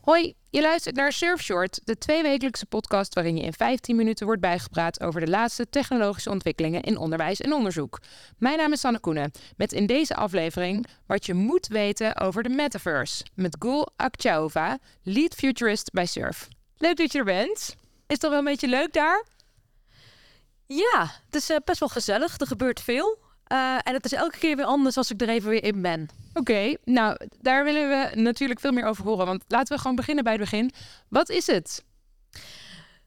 Hoi, je luistert naar Surfshort, de tweewekelijkse podcast waarin je in 15 minuten wordt bijgepraat over de laatste technologische ontwikkelingen in onderwijs en onderzoek. Mijn naam is Sanne Koenen, met in deze aflevering wat je moet weten over de metaverse, met Gul Akchaova, lead futurist bij Surf. Leuk dat je er bent. Is toch wel een beetje leuk daar? Ja, het is eh, best wel gezellig. Er gebeurt veel. Uh, en het is elke keer weer anders als ik er even weer in ben. Oké, nou daar willen we natuurlijk veel meer over horen. Want laten we gewoon beginnen bij het begin. Wat is het?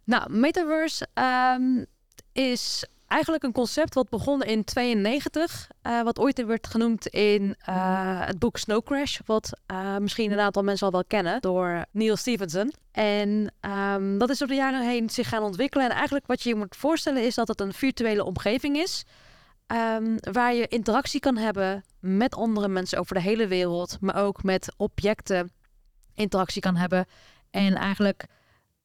Nou, Metaverse um, is eigenlijk een concept wat begon in 92. Uh, wat ooit werd genoemd in uh, het boek Snow Crash. Wat uh, misschien een aantal mensen al wel kennen door Neil Stephenson. En um, dat is door de jaren heen zich gaan ontwikkelen. En eigenlijk wat je je moet voorstellen is dat het een virtuele omgeving is. Um, waar je interactie kan hebben met andere mensen over de hele wereld, maar ook met objecten interactie kan hebben. En eigenlijk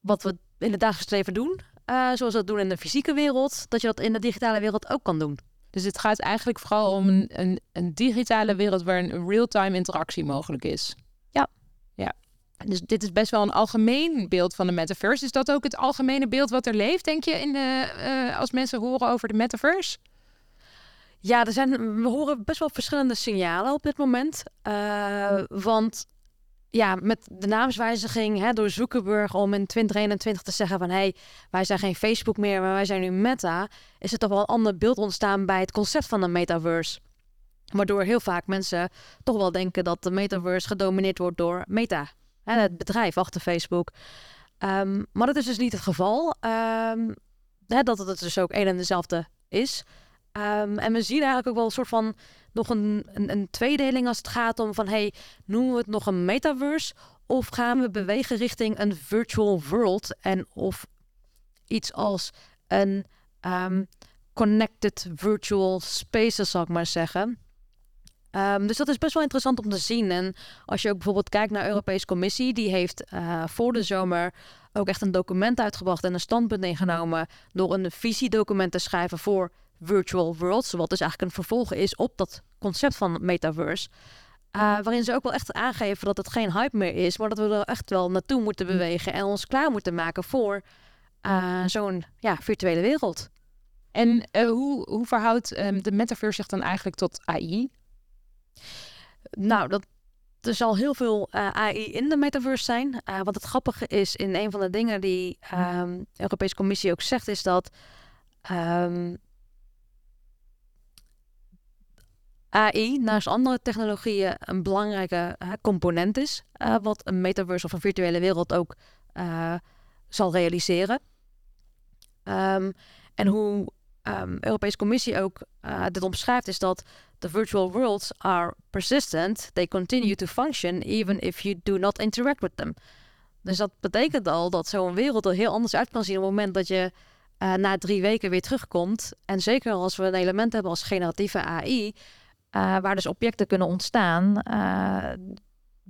wat we in het dagelijks leven doen, uh, zoals we dat doen in de fysieke wereld, dat je dat in de digitale wereld ook kan doen. Dus het gaat eigenlijk vooral om een, een, een digitale wereld waar een real-time interactie mogelijk is. Ja. Ja. Dus dit is best wel een algemeen beeld van de metaverse. Is dat ook het algemene beeld wat er leeft, denk je, in de, uh, als mensen horen over de metaverse? Ja, er zijn, we horen best wel verschillende signalen op dit moment. Uh, want ja, met de naamswijziging hè, door Zuckerberg om in 2021 te zeggen van hé, hey, wij zijn geen Facebook meer, maar wij zijn nu Meta, is er toch wel een ander beeld ontstaan bij het concept van de metaverse. Waardoor heel vaak mensen toch wel denken dat de metaverse gedomineerd wordt door Meta, hè, het bedrijf achter Facebook. Um, maar dat is dus niet het geval. Um, hè, dat het dus ook een en dezelfde is. Um, en we zien eigenlijk ook wel een soort van nog een, een, een, tweedeling als het gaat om van hey, noemen we het nog een metaverse of gaan we bewegen richting een virtual world en of iets als een um, connected virtual spaces, zal ik maar zeggen. Um, dus dat is best wel interessant om te zien. En als je ook bijvoorbeeld kijkt naar de Europese Commissie, die heeft uh, voor de zomer ook echt een document uitgebracht en een standpunt ingenomen door een visiedocument te schrijven voor virtual worlds, wat dus eigenlijk een vervolg is op dat concept van metaverse. Uh, waarin ze ook wel echt aangeven dat het geen hype meer is, maar dat we er echt wel naartoe moeten bewegen en ons klaar moeten maken voor uh, zo'n ja, virtuele wereld. En uh, hoe, hoe verhoudt um, de metaverse zich dan eigenlijk tot AI? Nou, dat, er zal heel veel AI in de metaverse zijn. wat het grappige is, in een van de dingen die um, de Europese Commissie ook zegt, is dat um, AI naast andere technologieën een belangrijke component is, uh, wat een metaverse of een virtuele wereld ook uh, zal realiseren. Um, en hoe um, Europese Commissie ook dit omschrijft, is dat the virtual worlds are persistent. They continue to function even if you do not interact with them. Dus dat betekent al dat zo'n wereld er heel anders uit kan zien op het moment dat je na drie weken weer terugkomt. En zeker als we een element hebben als generatieve AI, uh, waar dus objecten kunnen ontstaan. Uh,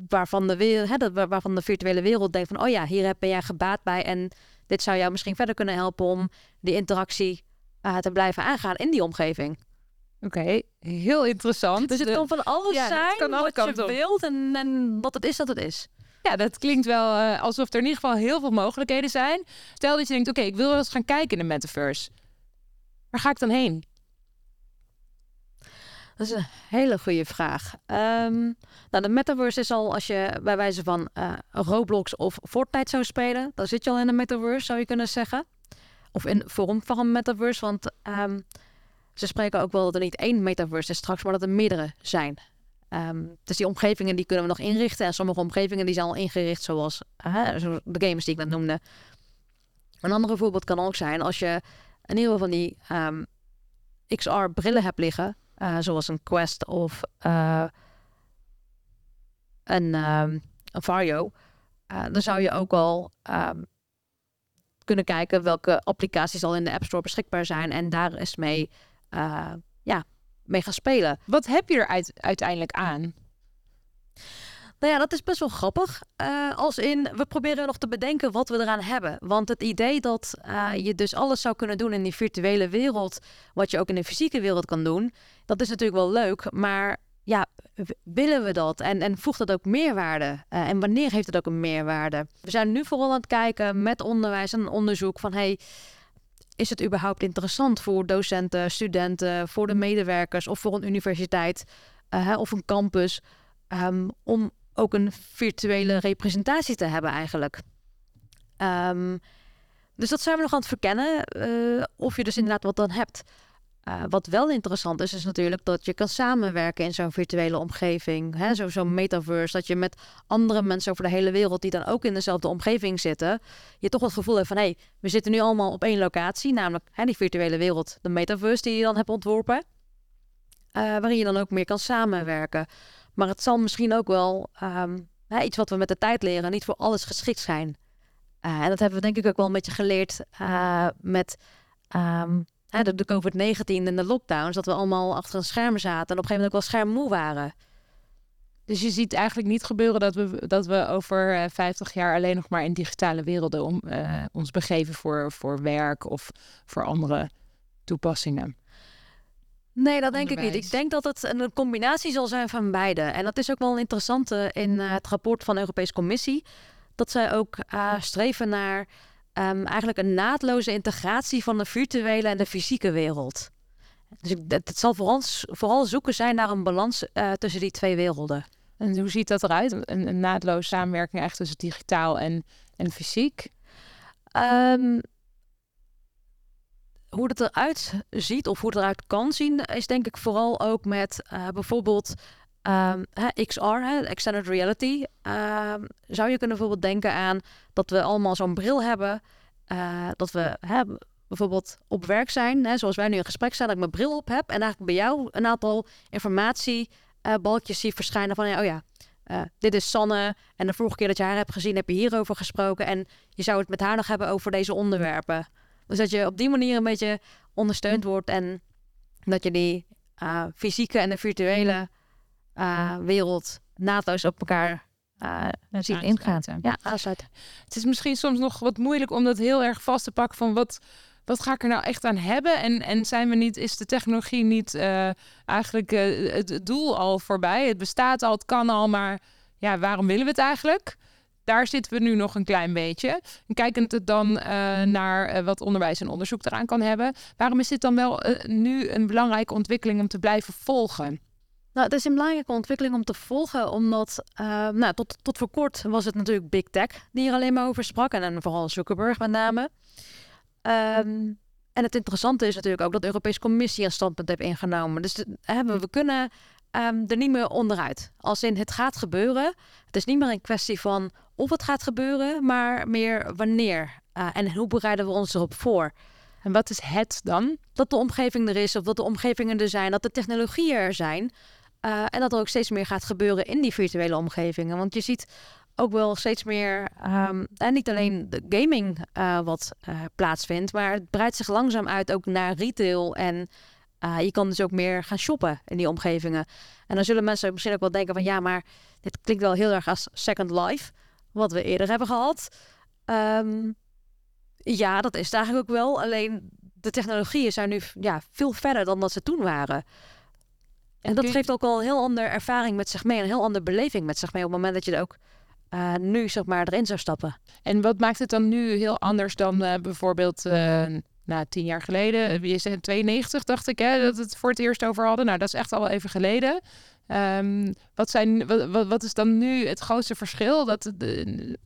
waarvan, de wereld, hè, waarvan de virtuele wereld denkt van... oh ja, hier ben jij gebaat bij... en dit zou jou misschien verder kunnen helpen... om die interactie uh, te blijven aangaan in die omgeving. Oké, okay, heel interessant. Dus het kan van alles ja, zijn kan wat je op. wilt... En, en wat het is, dat het is. Ja, dat klinkt wel uh, alsof er in ieder geval heel veel mogelijkheden zijn. Stel dat je denkt, oké, okay, ik wil wel eens gaan kijken in de metaverse. Waar ga ik dan heen? Dat is een hele goede vraag. Um, nou, de metaverse is al als je bij wijze van uh, Roblox of Fortnite zou spelen, dan zit je al in de metaverse, zou je kunnen zeggen. Of in vorm van een metaverse, want um, ze spreken ook wel dat er niet één metaverse is straks, maar dat er meerdere zijn. Um, dus die omgevingen die kunnen we nog inrichten. En sommige omgevingen die zijn al ingericht zoals uh, de games die ik net noemde. Een ander voorbeeld kan ook zijn als je in ieder geval van die XR-brillen hebt liggen uh, zoals een Quest of uh, een, um, een Vario, uh, dan zou je ook al um, kunnen kijken welke applicaties al in de App Store beschikbaar zijn en daar eens mee, ja, mee gaan spelen. Wat heb je er uit, uiteindelijk aan? Nou ja, dat is best wel grappig. Uh, als in, we proberen nog te bedenken wat we eraan hebben. Want het idee dat uh, je dus alles zou kunnen doen in die virtuele wereld, wat je ook in de fysieke wereld kan doen, dat is natuurlijk wel leuk. Maar ja, willen we dat? En, en voegt dat ook meerwaarde? Uh, en wanneer heeft het ook een meerwaarde? We zijn nu vooral aan het kijken met onderwijs en onderzoek van hey, is het überhaupt interessant voor docenten, studenten, voor de medewerkers of voor een universiteit of een campus um, om ook een virtuele representatie te hebben eigenlijk? Um, dus dat zijn we nog aan het verkennen. Uh, of je dus inderdaad wat dan hebt. Uh, wat wel interessant is, is natuurlijk dat je kan samenwerken in zo'n virtuele omgeving. Zo'n zo metaverse, dat je met andere mensen over de hele wereld die dan ook in dezelfde omgeving zitten, je toch het gevoel hebt van hé, hey, we zitten nu allemaal op één locatie, namelijk hè, die virtuele wereld, de metaverse die je dan hebt ontworpen, uh, waarin je dan ook meer kan samenwerken. Maar het zal misschien ook wel um, hè, iets wat we met de tijd leren, niet voor alles geschikt zijn. Uh, en dat hebben we denk ik ook wel een beetje geleerd met. Um, hè, de, de COVID-19 en de lockdowns, dat we allemaal achter een scherm zaten en op een gegeven moment ook wel schermmoe waren. Dus je ziet eigenlijk niet gebeuren dat we, dat we over uh, eh, 50 jaar alleen nog maar in digitale werelden om, ons begeven voor, voor werk of voor andere toepassingen. Nee, dat denk ik niet. Ik denk dat het een combinatie zal zijn van beide. En dat is ook wel een interessante in uh, het rapport van de Europese Commissie. Dat zij ook streven naar um, eigenlijk een naadloze integratie van de virtuele en de fysieke wereld. Dus ik, het, zal voor ons vooral zoeken zijn naar een balans uh, tussen die twee werelden. En hoe ziet dat eruit? Een, een naadloze samenwerking echt tussen digitaal en, en fysiek? Um, hoe het eruit ziet of hoe het eruit kan zien, is denk ik vooral ook met uh, bijvoorbeeld Um, XR, hè, extended reality, um, zou je kunnen bijvoorbeeld denken aan dat we allemaal zo'n bril hebben. Uh, dat we hè, bijvoorbeeld op werk zijn, hè, zoals wij nu in gesprek zijn, dat ik mijn bril op heb en eigenlijk bij jou een aantal informatiebalkjes uh, zie verschijnen van, oh ja, dit is Sanne en de vorige keer dat je haar hebt gezien heb je hierover gesproken en je zou het met haar nog hebben over deze onderwerpen. Dus dat je op die manier een beetje ondersteund wordt en dat je die fysieke en de virtuele uh, wereld naadloos op elkaar uh, ziet ingaan. Ja, aansluiten. Het is misschien soms nog wat moeilijk om dat heel erg vast te pakken van wat, wat ga ik er nou echt aan hebben? En, en zijn we niet, is de technologie niet uh, eigenlijk uh, het doel al voorbij? Het bestaat al, het kan al, maar ja, waarom willen we het eigenlijk? Daar zitten we nu nog een klein beetje. En kijkend het dan uh, naar wat onderwijs en onderzoek eraan kan hebben, waarom is dit dan wel nu een belangrijke ontwikkeling om te blijven volgen? Nou, het is een belangrijke ontwikkeling om te volgen, omdat nou, tot, tot voor kort was het natuurlijk Big Tech die er alleen maar over sprak. En, en vooral Zuckerberg met name. Um, en het interessante is natuurlijk ook dat de Europese Commissie een standpunt heeft ingenomen. Dus hebben we kunnen um, er niet meer onderuit. Als in het gaat gebeuren. Het is niet meer een kwestie van of het gaat gebeuren, maar meer wanneer. Uh, en hoe bereiden we ons erop voor? En wat is het dan? Dat de omgeving er is, of dat de omgevingen er zijn, dat de technologieën er zijn. Uh, en dat er ook steeds meer gaat gebeuren in die virtuele omgevingen. Want je ziet ook wel steeds meer, um, en niet alleen de gaming uh, wat uh, plaatsvindt, maar het breidt zich langzaam uit ook naar retail. En je kan dus ook meer gaan shoppen in die omgevingen. En dan zullen mensen misschien ook wel denken van ja, maar dit klinkt wel heel erg als Second Life, wat we eerder hebben gehad. Um, ja, dat is het eigenlijk ook wel. Alleen de technologieën zijn nu ja, veel verder dan dat ze toen waren. En dat geeft ook al een heel andere ervaring met zich mee, een heel andere beleving met zich mee op het moment dat je er ook uh, nu zeg maar erin zou stappen. En wat maakt het dan nu heel anders dan uh, bijvoorbeeld uh, nou, tien jaar geleden? Je zei 92 dacht ik hè, dat het voor het eerst over hadden. Nou, dat is echt al wel even geleden. Um, wat, zijn, wat, wat, is dan nu het grootste verschil dat de,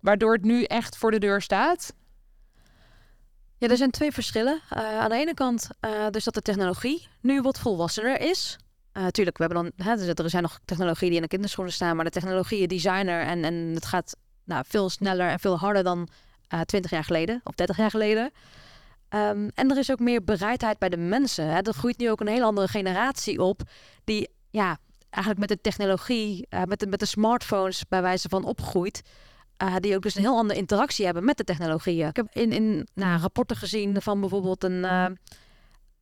waardoor het nu echt voor de deur staat? Ja, er zijn twee verschillen. aan de ene kant dus dat de technologie nu wat volwassener is. Uh, we hebben dan, hè, dus er zijn nog technologieën die in de kinderschoenen staan, maar de technologieën designer en, en het gaat nou, veel sneller en veel harder dan eh, 20 jaar geleden of 30 jaar geleden. Um, en er is ook meer bereidheid bij de mensen. Hè. Er groeit nu ook een hele andere generatie op die ja, eigenlijk met de technologie, uh, met, de, met de smartphones bij wijze van opgroeit. Uh, die ook dus een heel andere interactie hebben met de technologieën. Ik heb in, in nou, rapporten gezien van bijvoorbeeld een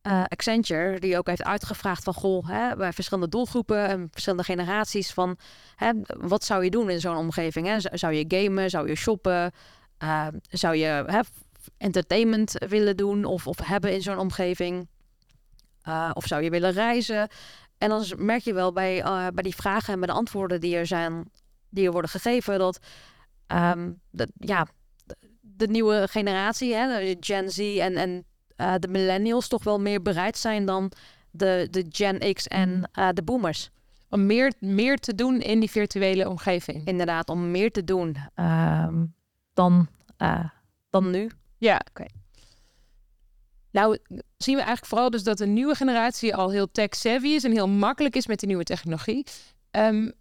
uh, Accenture, die ook heeft uitgevraagd van goh, hè, bij verschillende doelgroepen en verschillende generaties van hè, wat zou je doen in zo'n omgeving? Hè? Zou je gamen, zou je shoppen, uh, zou je hè, entertainment willen doen of, of hebben in zo'n omgeving? Uh, of zou je willen reizen? En dan merk je wel bij, bij die vragen en bij de antwoorden die er zijn, die er worden gegeven, dat, um, dat ja, de nieuwe generatie, hè, de Gen Z en, en uh, de millennials toch wel meer bereid zijn dan de, de Gen X en uh, de boomers. Om meer, meer te doen in die virtuele omgeving. Inderdaad, om meer te doen um, dan, dan nu. Ja, oké. Okay. Nou, zien we eigenlijk vooral dus dat de nieuwe generatie al heel tech-savvy is en heel makkelijk is met die nieuwe technologie. Um,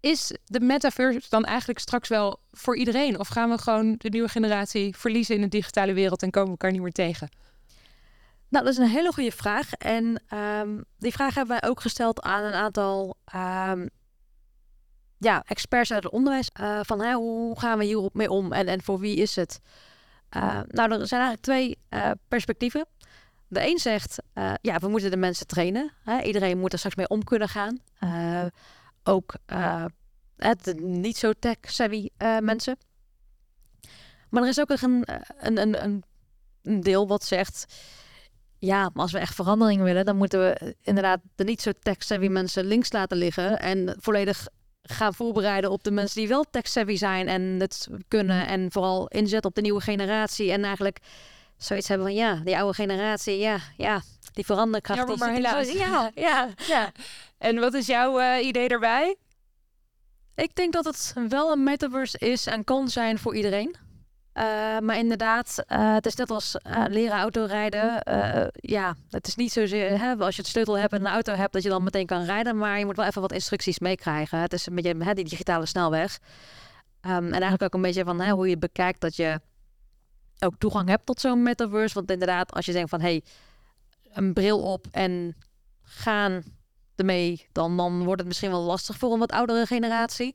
is de metaverse dan eigenlijk straks wel voor iedereen? Of gaan we gewoon de nieuwe generatie verliezen in de digitale wereld en komen we elkaar niet meer tegen? Nou, dat is een hele goede vraag. En um, die vraag hebben wij ook gesteld aan een aantal um, ja, experts uit het onderwijs. Uh, van hè, hoe gaan we hierop mee om en, en voor wie is het? Uh, nou, er zijn eigenlijk twee uh, perspectieven. De een zegt, ja, we moeten de mensen trainen. Hè? Iedereen moet er straks mee om kunnen gaan. ook het niet zo tech-savvy mensen. Maar er is ook een, een, een, een deel wat zegt ja, maar als we echt verandering willen, dan moeten we inderdaad de niet zo tech-savvy mensen links laten liggen en volledig gaan voorbereiden op de mensen die wel tech-savvy zijn en het kunnen en vooral inzetten op de nieuwe generatie en eigenlijk zoiets hebben van ja, die oude generatie, ja, ja, die veranderkracht. Ja, maar helaas. Ja, ja, ja. En wat is jouw uh, idee daarbij? Ik denk dat het wel een metaverse is en kan zijn voor iedereen. Uh, maar inderdaad, uh, het is net als uh, leren autorijden. ja, het is niet zozeer hè, als je het sleutel hebt en een auto hebt, dat je dan meteen kan rijden. Maar je moet wel even wat instructies meekrijgen. Het is een beetje hè, die digitale snelweg. Um, en eigenlijk ook een beetje van hè, hoe je bekijkt dat je ook toegang hebt tot zo'n metaverse. Want inderdaad, als je denkt van hé, hey, een bril op en gaan ermee, dan, dan wordt het misschien wel lastig voor een wat oudere generatie.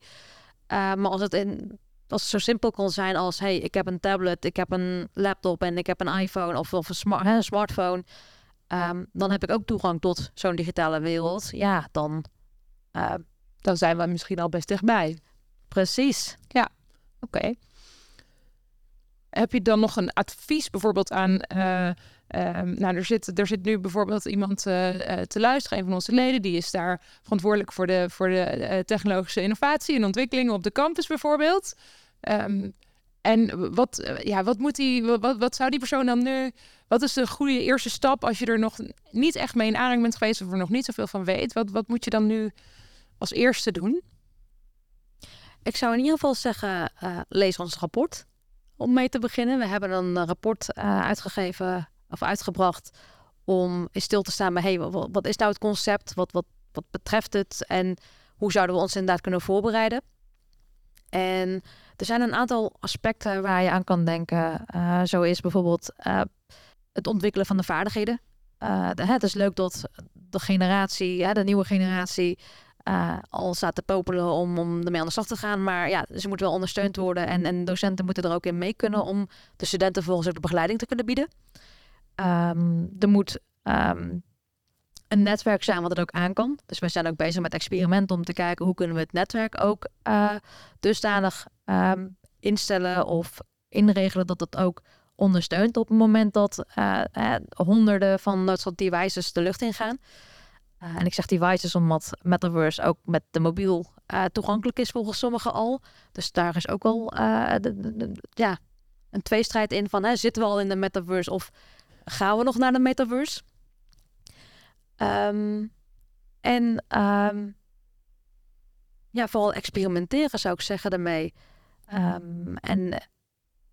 maar als het in als het zo simpel kon zijn als: hey, ik heb een tablet, ik heb een laptop en ik heb een iPhone of, of een, smart, hè, een smartphone. Um, dan heb ik ook toegang tot zo'n digitale wereld. Ja, dan, uh, dan zijn we misschien al best dichtbij. Precies. Ja, oké. Heb je dan nog een advies bijvoorbeeld aan. Uh, um, nou, er zit, er zit nu bijvoorbeeld iemand uh, te luisteren, een van onze leden, die is daar verantwoordelijk voor de, voor de technologische innovatie en ontwikkeling op de campus bijvoorbeeld. Um, en wat, eh, ja, wat, moet die, wat, wat zou die persoon dan nu... Wat is de goede eerste stap als je er nog niet echt mee in aanraking bent geweest... of er nog niet zoveel van weet? Wat, wat moet je dan nu als eerste doen? Ik zou in ieder geval zeggen, uh, lees ons rapport om mee te beginnen. We hebben een rapport uh, uitgegeven of uitgebracht om in stil te staan bij... Hey, wat, wat is nou het concept? Wat, wat, wat betreft het? En hoe zouden we ons inderdaad kunnen voorbereiden? En er zijn een aantal aspecten waar je aan kan denken. Uh, zo is bijvoorbeeld uh, het ontwikkelen van de vaardigheden. De, het is leuk dat de generatie, de nieuwe generatie, al staat te popelen om, om ermee aan de slag te gaan. Maar ja, ze moeten wel ondersteund worden. En, en docenten moeten er ook in mee kunnen om de studenten volgens ook de begeleiding te kunnen bieden. Um, er moet um, een netwerk zijn wat het ook aan kan. Dus wij zijn ook bezig met experimenten om te kijken hoe kunnen we het netwerk ook uh, dusdanig um, instellen of inregelen dat het ook ondersteunt op het moment dat uh, uh, honderden van dat soort devices de lucht ingaan. en ik zeg devices omdat Metaverse ook met de mobiel toegankelijk is volgens sommigen al. Dus daar is ook wel ja, een tweestrijd in van hè, zitten we al in de Metaverse of gaan we nog naar de Metaverse? Um, en um, ja, vooral experimenteren zou ik zeggen daarmee. Um, en,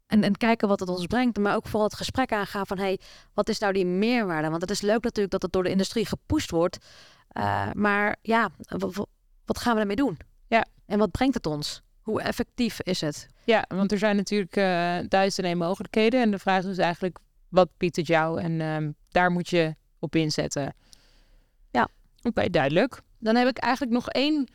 en, en kijken wat het ons brengt. Maar ook vooral het gesprek aangaan van... hey, wat is nou die meerwaarde? Want het is leuk natuurlijk dat het door de industrie gepusht wordt. Uh, maar ja, wat gaan we ermee doen? Ja. En wat brengt het ons? Hoe effectief is het? Ja, want er zijn natuurlijk uh, duizenden mogelijkheden. En de vraag is eigenlijk, wat biedt het jou? En um, daar moet je op inzetten. Oké, duidelijk. Dan heb ik eigenlijk nog één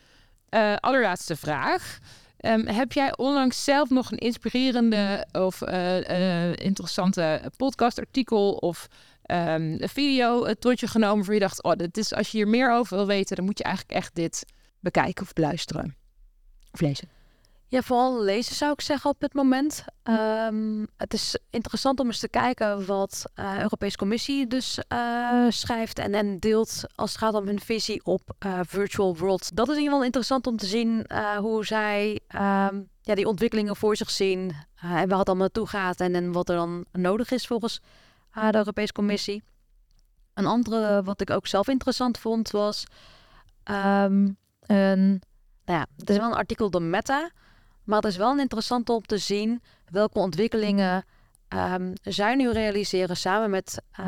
uh, allerlaatste vraag. Um, heb jij onlangs zelf nog een inspirerende of uh, uh, interessante podcastartikel of ehm, video tot je genomen voor je dacht, oh, dit is, als je hier meer over wil weten, dan moet je eigenlijk echt dit bekijken of beluisteren. Of lezen. Ja, vooral lezen zou ik zeggen op dit moment. Ehm, het is interessant om eens te kijken wat uh, Europese Commissie dus uh, schrijft en, en deelt als het gaat om hun visie op uh, virtual worlds. Dat is in ieder geval interessant om te zien hoe zij um, ja, die ontwikkelingen voor zich zien en waar het allemaal naartoe gaat en, en wat er dan nodig is volgens de Europese Commissie. Een andere wat ik ook zelf interessant vond was um, een, nou ja, het is wel een artikel door Meta. Maar het is wel interessant om te zien welke ontwikkelingen um, zij nu realiseren samen met uh,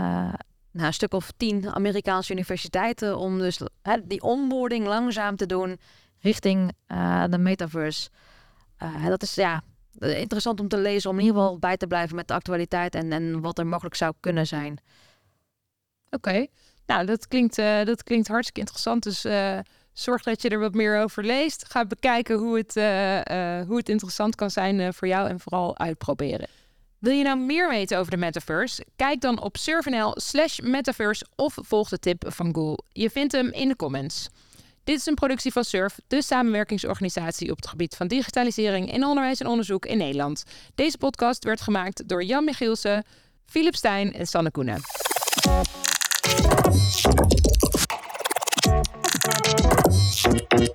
nou, een stuk of tien Amerikaanse universiteiten. Om dus die onboarding langzaam te doen richting uh, de metaverse. Uh, dat is ja, interessant om te lezen, om in ieder geval bij te blijven met de actualiteit en, en wat er mogelijk zou kunnen zijn. Oké, nou dat klinkt, dat klinkt hartstikke interessant. Dus Zorg dat je er wat meer over leest. Ga bekijken hoe het, uh, uh, hoe het interessant kan zijn uh, voor jou en vooral uitproberen. Wil je nou meer weten over de metaverse? Kijk dan op surfnl slash metaverse of volg de tip van Google. Je vindt hem in de comments. Dit is een productie van Surf, de samenwerkingsorganisatie op het gebied van digitalisering in onderwijs en onderzoek in Nederland. Deze podcast werd gemaakt door Jan Michielsen, Philip Stijn en Sanne Koenen. Thank you.